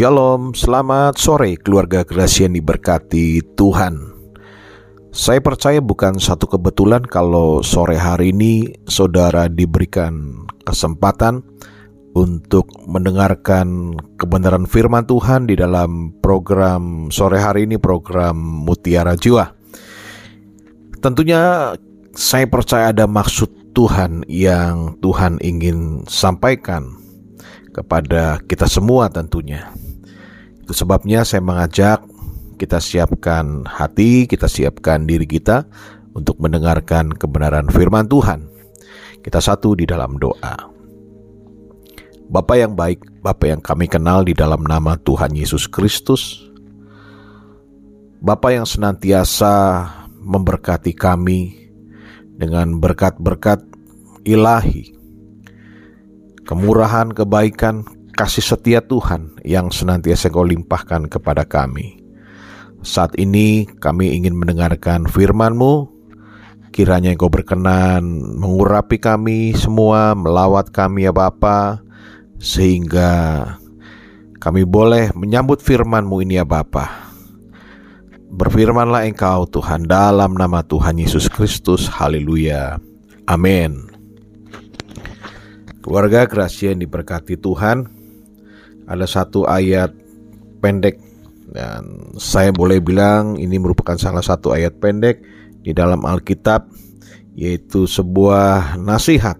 Shalom, selamat sore keluarga Gracia yang diberkati Tuhan. Saya percaya bukan satu kebetulan kalau sore hari ini saudara diberikan kesempatan untuk mendengarkan kebenaran firman Tuhan di dalam program sore hari ini program Mutiara Jiwa. Tentunya saya percaya ada maksud Tuhan yang Tuhan ingin sampaikan kepada kita semua tentunya. Itu sebabnya saya mengajak kita siapkan hati, kita siapkan diri kita untuk mendengarkan kebenaran firman Tuhan. Kita satu di dalam doa. Bapa yang baik, Bapa yang kami kenal di dalam nama Tuhan Yesus Kristus. Bapa yang senantiasa memberkati kami dengan berkat-berkat ilahi kemurahan, kebaikan, kasih setia Tuhan yang senantiasa Kau limpahkan kepada kami. Saat ini kami ingin mendengarkan firman-Mu, kiranya Engkau berkenan mengurapi kami semua, melawat kami ya Bapa, sehingga kami boleh menyambut firman-Mu ini ya Bapa. Berfirmanlah Engkau Tuhan dalam nama Tuhan Yesus Kristus. Haleluya. Amin. Keluarga Gracia diberkati Tuhan, ada satu ayat pendek dan saya boleh bilang ini merupakan salah satu ayat pendek di dalam Alkitab yaitu sebuah nasihat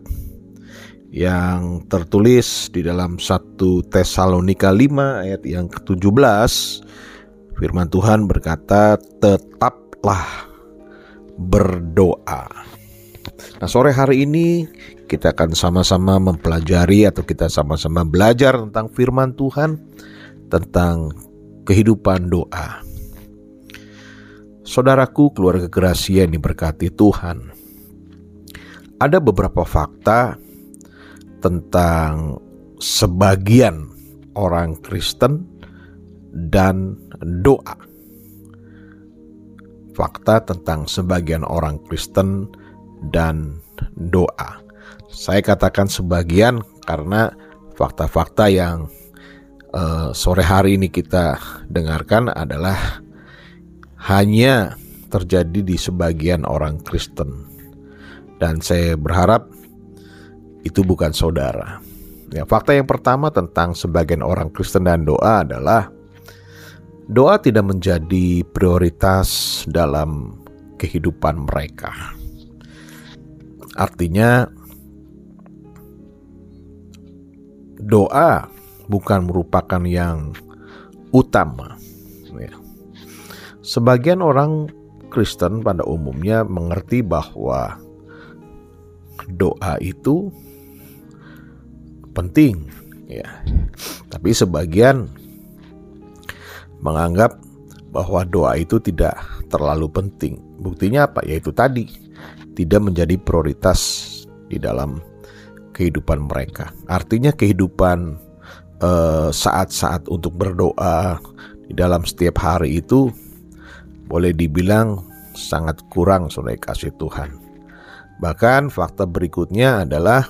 yang tertulis di dalam 1 Tesalonika 5 ayat yang ke-17 firman Tuhan berkata tetaplah berdoa. Nah, sore hari ini kita akan sama-sama mempelajari atau kita sama-sama belajar tentang firman Tuhan, tentang kehidupan doa. Saudaraku, keluarga Gracia yang diberkati Tuhan. Ada beberapa fakta tentang sebagian orang Kristen dan doa. Fakta tentang sebagian orang Kristen dan doa. Saya katakan sebagian karena fakta-fakta yang uh, sore hari ini kita dengarkan adalah hanya terjadi di sebagian orang Kristen. Dan saya berharap itu bukan saudara. Ya, fakta yang pertama tentang sebagian orang Kristen dan doa adalah doa tidak menjadi prioritas dalam kehidupan mereka. Artinya doa bukan merupakan yang utama. Ya. Sebagian orang Kristen pada umumnya mengerti bahwa doa itu penting, ya. Tapi sebagian menganggap bahwa doa itu tidak terlalu penting. Buktinya apa? Yaitu tadi tidak menjadi prioritas di dalam kehidupan mereka. Artinya kehidupan eh, saat-saat uh, untuk berdoa di dalam setiap hari itu boleh dibilang sangat kurang saudara kasih Tuhan. Bahkan fakta berikutnya adalah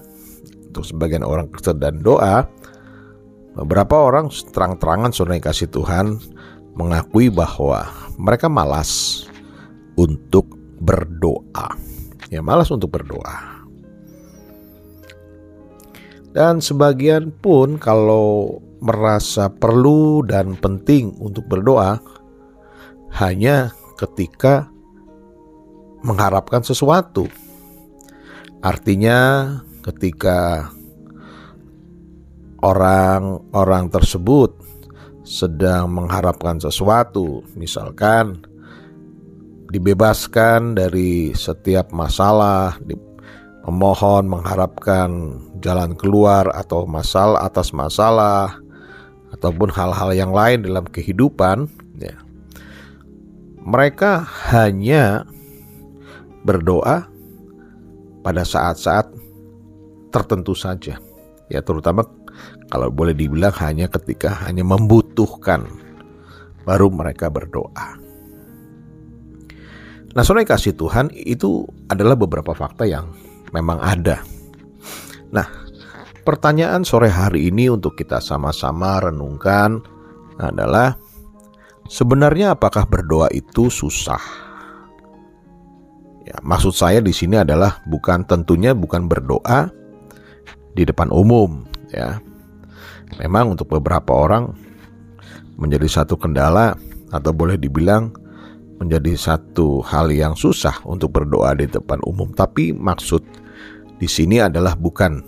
untuk sebagian orang Kristen dan doa, beberapa orang terang-terangan saudara kasih Tuhan mengakui bahwa mereka malas untuk berdoa. Ya malas untuk berdoa. Dan sebagian pun kalau merasa perlu dan penting untuk berdoa hanya ketika mengharapkan sesuatu. Artinya ketika orang-orang tersebut sedang mengharapkan sesuatu, misalkan dibebaskan dari setiap masalah, memohon mengharapkan jalan keluar atau masalah atas masalah ataupun hal-hal yang lain dalam kehidupan ya. Mereka hanya berdoa pada saat-saat tertentu saja ya terutama kalau boleh dibilang hanya ketika hanya membutuhkan baru mereka berdoa Nah, saudara kasih Tuhan itu adalah beberapa fakta yang memang ada. Nah, pertanyaan sore hari ini untuk kita sama-sama renungkan adalah sebenarnya apakah berdoa itu susah? Ya, maksud saya di sini adalah bukan tentunya bukan berdoa di depan umum, ya. Memang untuk beberapa orang menjadi satu kendala atau boleh dibilang menjadi satu hal yang susah untuk berdoa di depan umum. Tapi maksud di sini adalah bukan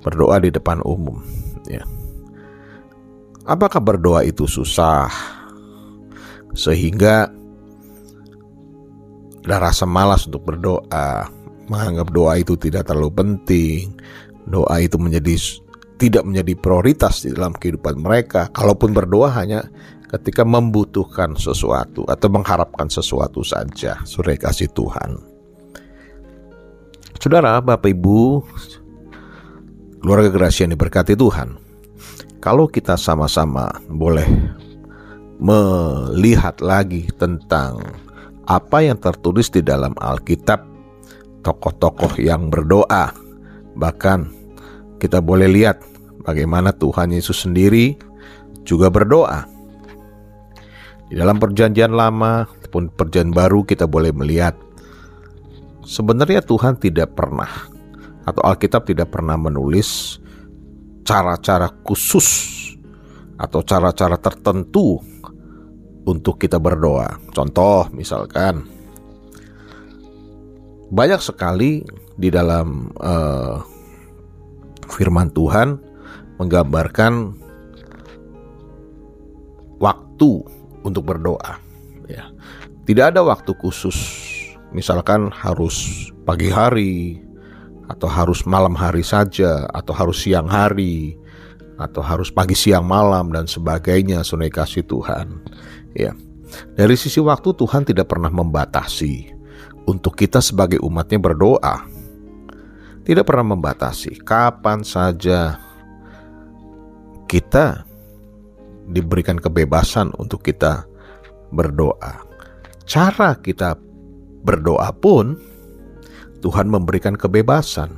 berdoa di depan umum, ya. Apakah berdoa itu susah? Sehingga ada rasa malas untuk berdoa, menganggap doa itu tidak terlalu penting, doa itu menjadi tidak menjadi prioritas di dalam kehidupan mereka. Kalaupun berdoa hanya ketika membutuhkan sesuatu atau mengharapkan sesuatu saja, sudah kasih Tuhan. Saudara, Bapak Ibu, keluarga gerasi yang diberkati Tuhan. Kalau kita sama-sama boleh melihat lagi tentang apa yang tertulis di dalam Alkitab, tokoh-tokoh yang berdoa, bahkan kita boleh lihat bagaimana Tuhan Yesus sendiri juga berdoa. Di dalam perjanjian lama pun perjanjian baru kita boleh melihat sebenarnya Tuhan tidak pernah atau Alkitab tidak pernah menulis cara-cara khusus atau cara-cara tertentu untuk kita berdoa. Contoh misalkan banyak sekali di dalam uh, firman Tuhan menggambarkan waktu untuk berdoa. Ya, tidak ada waktu khusus. Misalkan harus pagi hari, atau harus malam hari saja, atau harus siang hari, atau harus pagi siang malam dan sebagainya. Sunai kasih Tuhan. Ya. Dari sisi waktu Tuhan tidak pernah membatasi untuk kita sebagai umatnya berdoa. Tidak pernah membatasi kapan saja kita diberikan kebebasan untuk kita berdoa. Cara kita berdoa pun Tuhan memberikan kebebasan.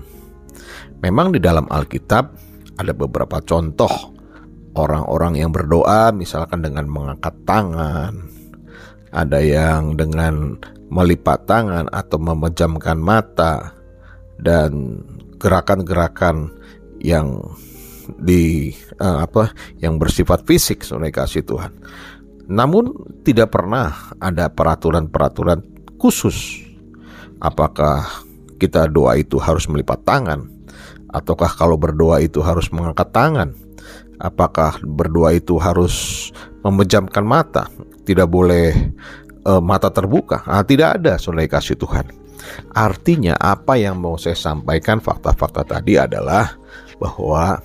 Memang di dalam Alkitab ada beberapa contoh orang-orang yang berdoa misalkan dengan mengangkat tangan, ada yang dengan melipat tangan atau memejamkan mata dan gerakan-gerakan yang di uh, apa yang bersifat fisik oleh kasih Tuhan. Namun tidak pernah ada peraturan-peraturan khusus apakah kita doa itu harus melipat tangan ataukah kalau berdoa itu harus mengangkat tangan Apakah berdoa itu harus memejamkan mata? Tidak boleh uh, mata terbuka? Ah, tidak ada, saudara kasih Tuhan. Artinya apa yang mau saya sampaikan fakta-fakta tadi adalah bahwa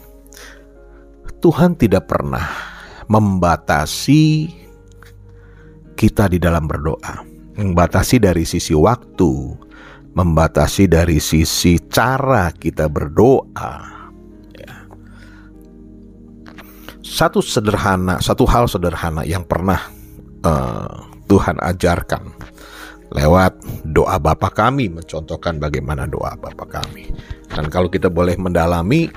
Tuhan tidak pernah membatasi kita di dalam berdoa. Membatasi dari sisi waktu, membatasi dari sisi cara kita berdoa satu sederhana, satu hal sederhana yang pernah uh, Tuhan ajarkan lewat doa Bapa kami mencontohkan bagaimana doa Bapa kami. Dan kalau kita boleh mendalami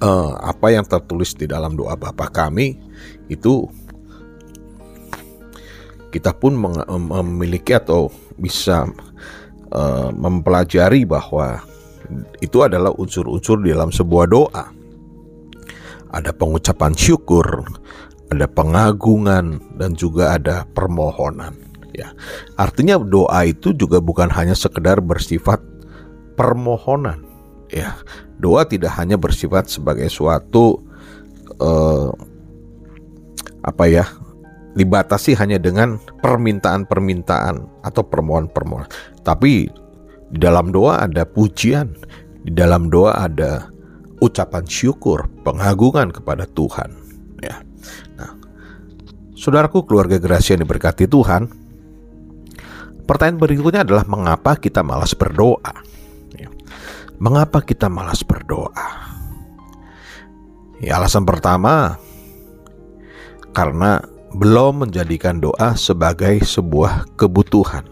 uh, apa yang tertulis di dalam doa Bapa kami itu kita pun memiliki atau bisa uh, mempelajari bahwa itu adalah unsur-unsur di dalam sebuah doa ada pengucapan syukur, ada pengagungan dan juga ada permohonan ya. Artinya doa itu juga bukan hanya sekedar bersifat permohonan ya. Doa tidak hanya bersifat sebagai suatu uh, apa ya? dibatasi hanya dengan permintaan-permintaan atau permohonan-permohonan. Tapi di dalam doa ada pujian, di dalam doa ada ucapan syukur, pengagungan kepada Tuhan. Ya. Nah, saudaraku keluarga gerasi yang diberkati Tuhan, pertanyaan berikutnya adalah mengapa kita malas berdoa? Mengapa kita malas berdoa? Ya, alasan pertama karena belum menjadikan doa sebagai sebuah kebutuhan.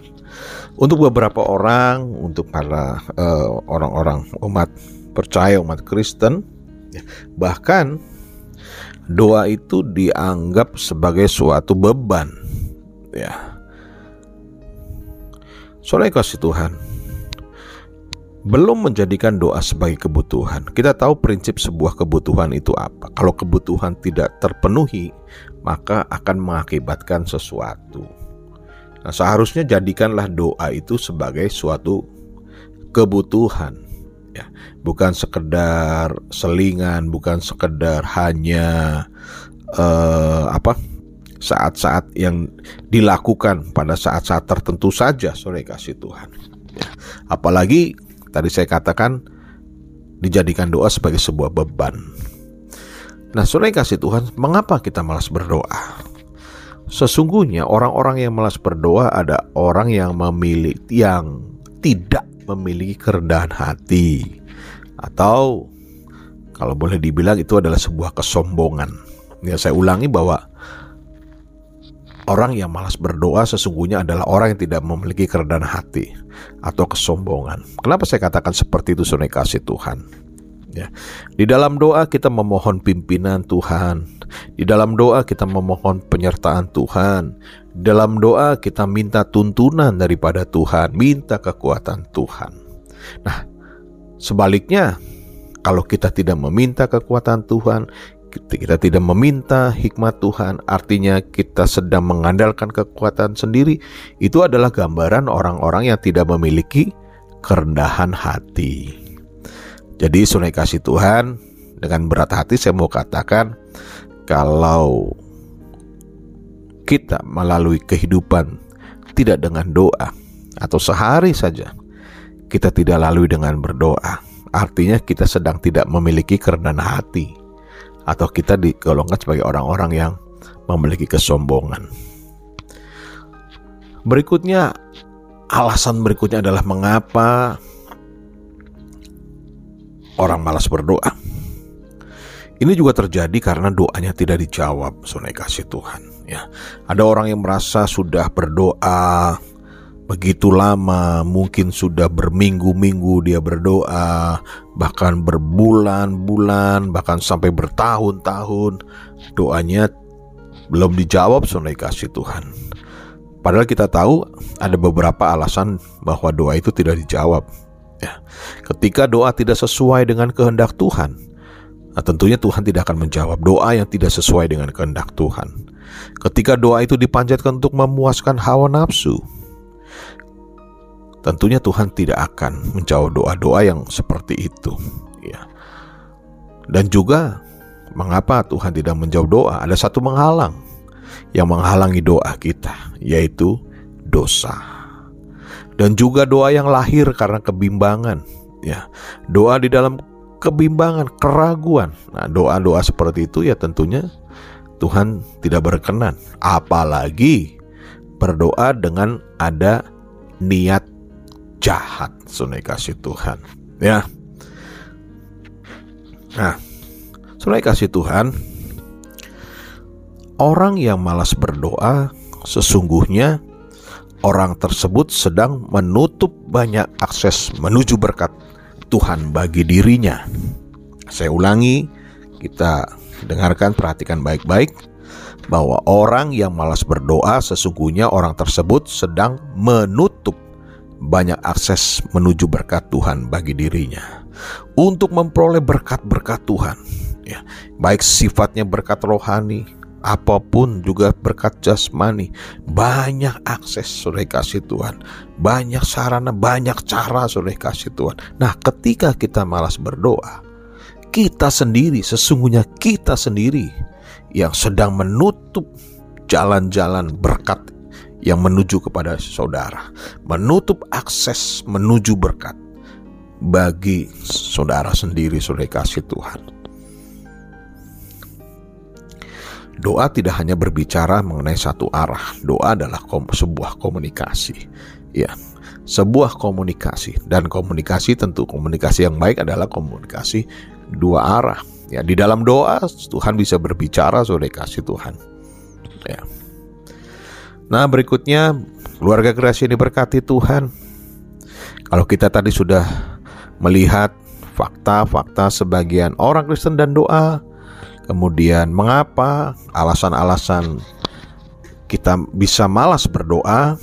Untuk beberapa orang, untuk para eh, orang-orang uh, umat percaya umat Kristen ya, bahkan doa itu dianggap sebagai suatu beban. Ya. Soalnya kasih Tuhan, belum menjadikan doa sebagai kebutuhan. Kita tahu prinsip sebuah kebutuhan itu apa. Kalau kebutuhan tidak terpenuhi, maka akan mengakibatkan sesuatu. Nah, seharusnya jadikanlah doa itu sebagai suatu kebutuhan ya bukan sekedar selingan bukan sekedar hanya uh, apa saat-saat yang dilakukan pada saat-saat tertentu saja sore kasih Tuhan ya. apalagi tadi saya katakan dijadikan doa sebagai sebuah beban. Nah sore kasih Tuhan mengapa kita malas berdoa? Sesungguhnya orang-orang yang malas berdoa ada orang yang memilih yang tidak memiliki kerendahan hati. Atau kalau boleh dibilang itu adalah sebuah kesombongan. Ya saya ulangi bahwa orang yang malas berdoa sesungguhnya adalah orang yang tidak memiliki kerendahan hati atau kesombongan. Kenapa saya katakan seperti itu Saudara kasih Tuhan? Ya. Di dalam doa kita memohon pimpinan Tuhan. Di dalam doa kita memohon penyertaan Tuhan. Di dalam doa kita minta tuntunan daripada Tuhan, minta kekuatan Tuhan. Nah, sebaliknya kalau kita tidak meminta kekuatan Tuhan, kita tidak meminta hikmat Tuhan, artinya kita sedang mengandalkan kekuatan sendiri. Itu adalah gambaran orang-orang yang tidak memiliki kerendahan hati. Jadi sunai kasih Tuhan dengan berat hati saya mau katakan kalau kita melalui kehidupan tidak dengan doa atau sehari saja kita tidak lalui dengan berdoa artinya kita sedang tidak memiliki kerendahan hati atau kita digolongkan sebagai orang-orang yang memiliki kesombongan. Berikutnya alasan berikutnya adalah mengapa orang malas berdoa. Ini juga terjadi karena doanya tidak dijawab, sunai kasih Tuhan. Ya, ada orang yang merasa sudah berdoa begitu lama, mungkin sudah berminggu-minggu dia berdoa, bahkan berbulan-bulan, bahkan sampai bertahun-tahun, doanya belum dijawab, sunai kasih Tuhan. Padahal kita tahu ada beberapa alasan bahwa doa itu tidak dijawab. Ya. Ketika doa tidak sesuai dengan kehendak Tuhan, nah tentunya Tuhan tidak akan menjawab doa yang tidak sesuai dengan kehendak Tuhan. Ketika doa itu dipanjatkan untuk memuaskan hawa nafsu, tentunya Tuhan tidak akan menjawab doa-doa yang seperti itu. Ya. Dan juga mengapa Tuhan tidak menjawab doa? Ada satu menghalang yang menghalangi doa kita, yaitu dosa dan juga doa yang lahir karena kebimbangan ya doa di dalam kebimbangan keraguan nah doa-doa seperti itu ya tentunya Tuhan tidak berkenan apalagi berdoa dengan ada niat jahat sunai kasih Tuhan ya nah sunai kasih Tuhan orang yang malas berdoa sesungguhnya orang tersebut sedang menutup banyak akses menuju berkat Tuhan bagi dirinya. Saya ulangi, kita dengarkan, perhatikan baik-baik bahwa orang yang malas berdoa sesungguhnya orang tersebut sedang menutup banyak akses menuju berkat Tuhan bagi dirinya. Untuk memperoleh berkat-berkat Tuhan, ya, baik sifatnya berkat rohani, apa pun juga berkat jasmani banyak akses sudah kasih Tuhan banyak sarana banyak cara sudah kasih Tuhan nah ketika kita malas berdoa kita sendiri sesungguhnya kita sendiri yang sedang menutup jalan-jalan berkat yang menuju kepada saudara menutup akses menuju berkat bagi saudara sendiri sudah kasih Tuhan Doa tidak hanya berbicara mengenai satu arah. Doa adalah kom sebuah komunikasi. Ya, sebuah komunikasi dan komunikasi tentu komunikasi yang baik adalah komunikasi dua arah. Ya, di dalam doa Tuhan bisa berbicara sudah kasih Tuhan. Ya. Nah, berikutnya keluarga kreasi ini berkati Tuhan. Kalau kita tadi sudah melihat fakta-fakta sebagian orang Kristen dan doa, Kemudian mengapa alasan-alasan kita bisa malas berdoa.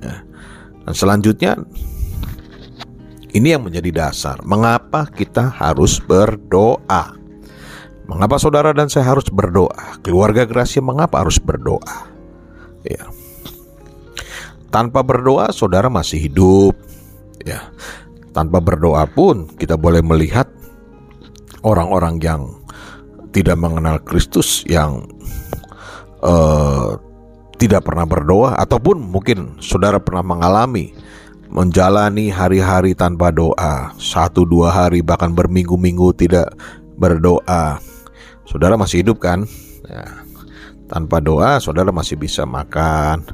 Ya. Dan selanjutnya ini yang menjadi dasar mengapa kita harus berdoa. Mengapa saudara dan saya harus berdoa? Keluarga Gracia mengapa harus berdoa? Ya. Tanpa berdoa saudara masih hidup. Ya. Tanpa berdoa pun kita boleh melihat orang-orang yang tidak mengenal Kristus yang uh, tidak pernah berdoa ataupun mungkin saudara pernah mengalami menjalani hari-hari tanpa doa satu dua hari bahkan berminggu-minggu tidak berdoa saudara masih hidup kan ya, tanpa doa saudara masih bisa makan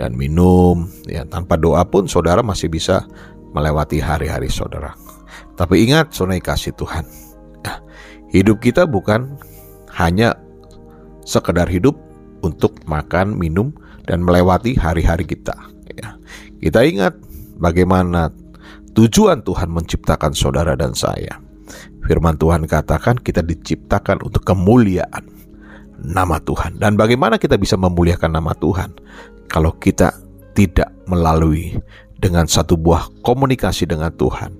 dan minum ya tanpa doa pun saudara masih bisa melewati hari-hari saudara tapi ingat saudara kasih Tuhan Hidup kita bukan hanya sekedar hidup untuk makan, minum, dan melewati hari-hari kita. Ya. Kita ingat bagaimana tujuan Tuhan menciptakan saudara dan saya. Firman Tuhan katakan kita diciptakan untuk kemuliaan nama Tuhan. Dan bagaimana kita bisa memuliakan nama Tuhan kalau kita tidak melalui dengan satu buah komunikasi dengan Tuhan,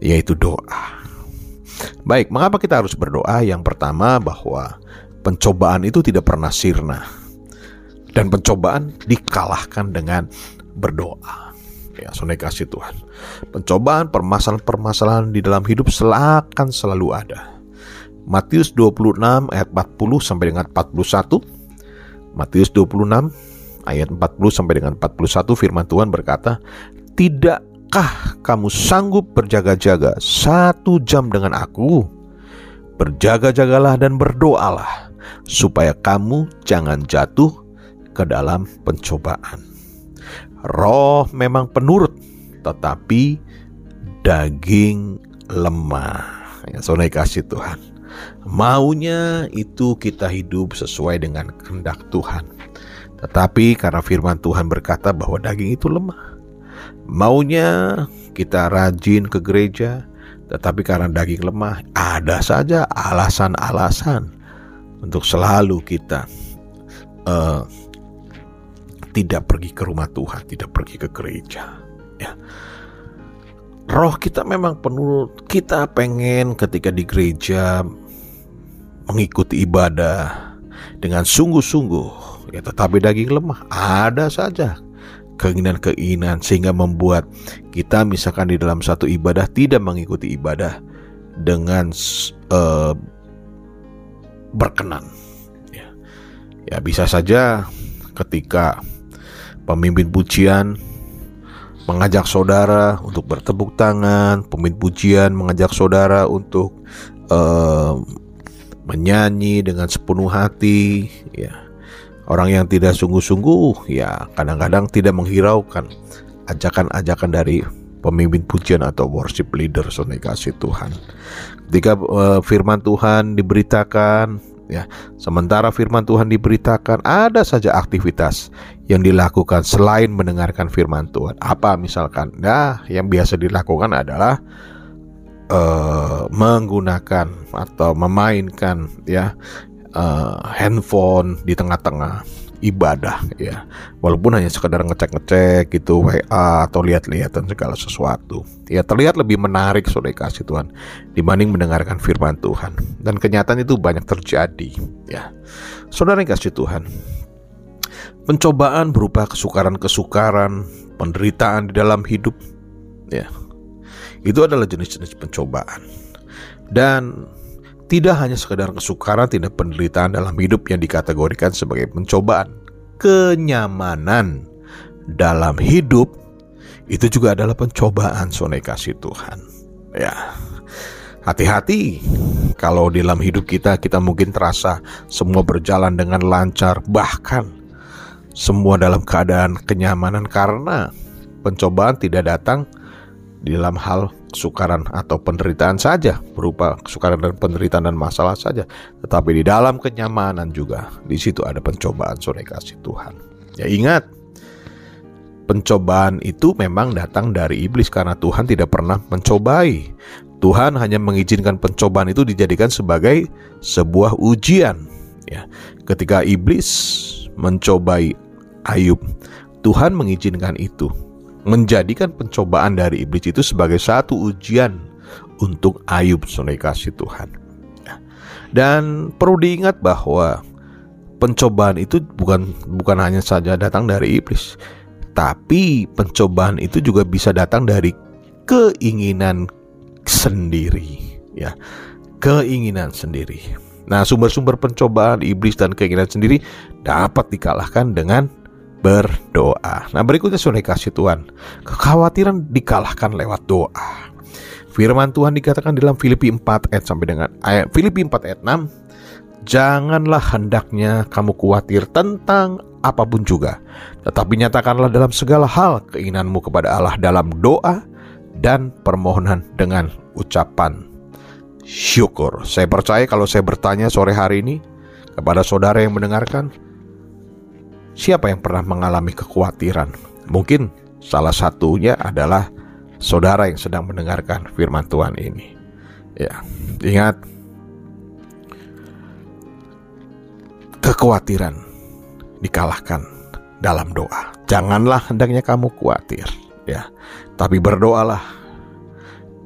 yaitu doa. Baik, mengapa kita harus berdoa? Yang pertama bahwa pencobaan itu tidak pernah sirna. Dan pencobaan dikalahkan dengan berdoa. Ya, sonai kasih Tuhan. Pencobaan, permasalahan-permasalahan di dalam hidup selakan selalu ada. Matius 26 ayat 40 sampai dengan 41. Matius 26 ayat 40 sampai dengan 41 firman Tuhan berkata, "Tidak Apakah kamu sanggup berjaga-jaga satu jam dengan aku? Berjaga-jagalah dan berdoalah, supaya kamu jangan jatuh ke dalam pencobaan. Roh memang penurut, tetapi daging lemah. Ya, sonai kasih Tuhan. Maunya itu kita hidup sesuai dengan kehendak Tuhan. Tetapi karena firman Tuhan berkata bahwa daging itu lemah, Maunya kita rajin ke gereja, tetapi karena daging lemah, ada saja alasan-alasan untuk selalu kita uh, tidak pergi ke rumah Tuhan, tidak pergi ke gereja. Ya. Roh kita memang penuh, kita pengen ketika di gereja mengikuti ibadah dengan sungguh-sungguh, ya tetapi daging lemah ada saja keinginan-keinginan sehingga membuat kita misalkan di dalam satu ibadah tidak mengikuti ibadah dengan uh, berkenan. Ya. ya bisa saja ketika pemimpin pujian mengajak saudara untuk bertepuk tangan, pemimpin pujian mengajak saudara untuk uh, menyanyi dengan sepenuh hati, ya Orang yang tidak sungguh-sungguh ya kadang-kadang tidak menghiraukan ajakan-ajakan dari pemimpin pujian atau worship leader sonai kasih Tuhan. Ketika uh, firman Tuhan diberitakan ya, sementara firman Tuhan diberitakan ada saja aktivitas yang dilakukan selain mendengarkan firman Tuhan. Apa misalkan? Nah, yang biasa dilakukan adalah uh, menggunakan atau memainkan ya uh, handphone di tengah-tengah ibadah ya. Walaupun hanya sekedar ngecek-ngecek gitu WA atau lihat-lihat dan segala sesuatu. Ya terlihat lebih menarik saudara kasih Tuhan dibanding mendengarkan firman Tuhan. Dan kenyataan itu banyak terjadi ya. Saudara kasih Tuhan pencobaan berupa kesukaran-kesukaran penderitaan di dalam hidup ya itu adalah jenis-jenis pencobaan dan tidak hanya sekedar kesukaran, tidak penderitaan dalam hidup yang dikategorikan sebagai pencobaan. Kenyamanan dalam hidup itu juga adalah pencobaan sonai kasih Tuhan. Ya, hati-hati kalau dalam hidup kita kita mungkin terasa semua berjalan dengan lancar, bahkan semua dalam keadaan kenyamanan karena pencobaan tidak datang di dalam hal kesukaran atau penderitaan saja berupa kesukaran dan penderitaan dan masalah saja. Tetapi di dalam kenyamanan juga di situ ada pencobaan sore kasih Tuhan. Ya ingat pencobaan itu memang datang dari iblis karena Tuhan tidak pernah mencobai. Tuhan hanya mengizinkan pencobaan itu dijadikan sebagai sebuah ujian. Ya, ketika iblis mencobai Ayub, Tuhan mengizinkan itu, menjadikan pencobaan dari iblis itu sebagai satu ujian untuk Ayub, saudara kasih Tuhan. Dan perlu diingat bahwa pencobaan itu bukan bukan hanya saja datang dari iblis, tapi pencobaan itu juga bisa datang dari keinginan sendiri ya keinginan sendiri nah sumber-sumber pencobaan iblis dan keinginan sendiri dapat dikalahkan dengan berdoa. Nah berikutnya sudah kasih Tuhan. Kekhawatiran dikalahkan lewat doa. Firman Tuhan dikatakan dalam Filipi 4 ayat sampai dengan ayat Filipi 4 ayat 6 Janganlah hendaknya kamu khawatir tentang apa pun juga, tetapi nyatakanlah dalam segala hal keinginanmu kepada Allah dalam doa dan permohonan dengan ucapan syukur. Saya percaya kalau saya bertanya sore hari ini kepada saudara yang mendengarkan, siapa yang pernah mengalami kekhawatiran? Mungkin salah satunya adalah saudara yang sedang mendengarkan firman Tuhan ini. Ya, ingat kekhawatiran dikalahkan dalam doa. Janganlah hendaknya kamu khawatir, ya tapi berdoalah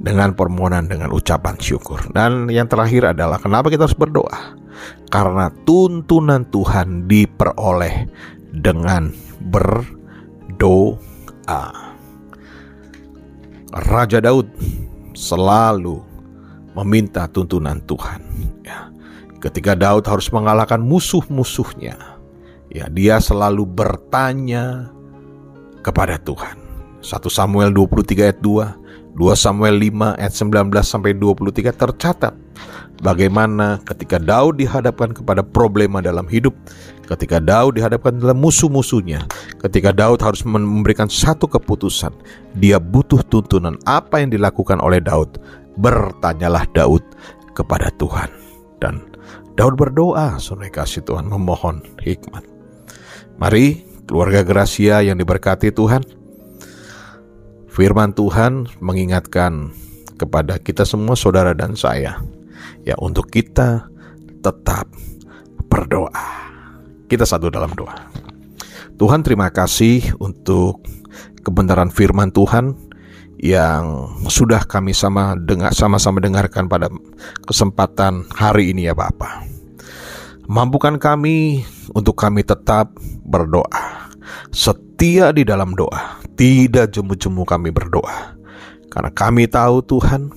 dengan permohonan dengan ucapan syukur. Dan yang terakhir adalah kenapa kita harus berdoa? Karena tuntunan Tuhan diperoleh dengan berdoa. Raja Daud selalu meminta tuntunan Tuhan. Ya. Ketika Daud harus mengalahkan musuh-musuhnya, ya dia selalu bertanya kepada Tuhan. 1 Samuel 23 ayat 2, 2 Samuel 5 ayat 19 sampai 23 tercatat bagaimana ketika Daud dihadapkan kepada problema dalam hidup, ketika Daud dihadapkan dalam musuh-musuhnya, ketika Daud harus memberikan satu keputusan, dia butuh tuntunan apa yang dilakukan oleh Daud. Bertanyalah Daud kepada Tuhan dan Daud berdoa, saudara kasih Tuhan memohon hikmat. Mari keluarga Gracia yang diberkati Tuhan, Firman Tuhan mengingatkan kepada kita semua saudara dan saya ya untuk kita tetap berdoa. Kita satu dalam doa. Tuhan terima kasih untuk kebenaran firman Tuhan yang sudah kami sama dengar sama-sama dengarkan pada kesempatan hari ini ya Bapak. Mampukan kami untuk kami tetap berdoa. Setia di dalam doa tidak jemu-jemu kami berdoa. Karena kami tahu Tuhan,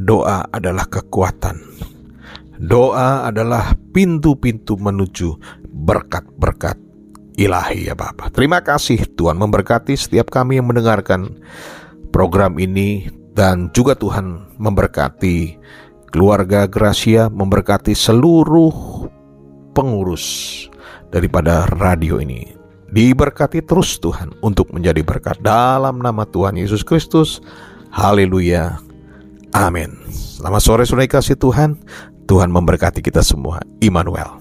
doa adalah kekuatan. Doa adalah pintu-pintu menuju berkat-berkat ilahi ya Bapak. Terima kasih Tuhan memberkati setiap kami yang mendengarkan program ini dan juga Tuhan memberkati keluarga Gracia, memberkati seluruh pengurus daripada radio ini. Diberkati terus Tuhan untuk menjadi berkat dalam nama Tuhan Yesus Kristus. Haleluya. Amin. Selamat sore saudara kasih Tuhan. Tuhan memberkati kita semua. Immanuel.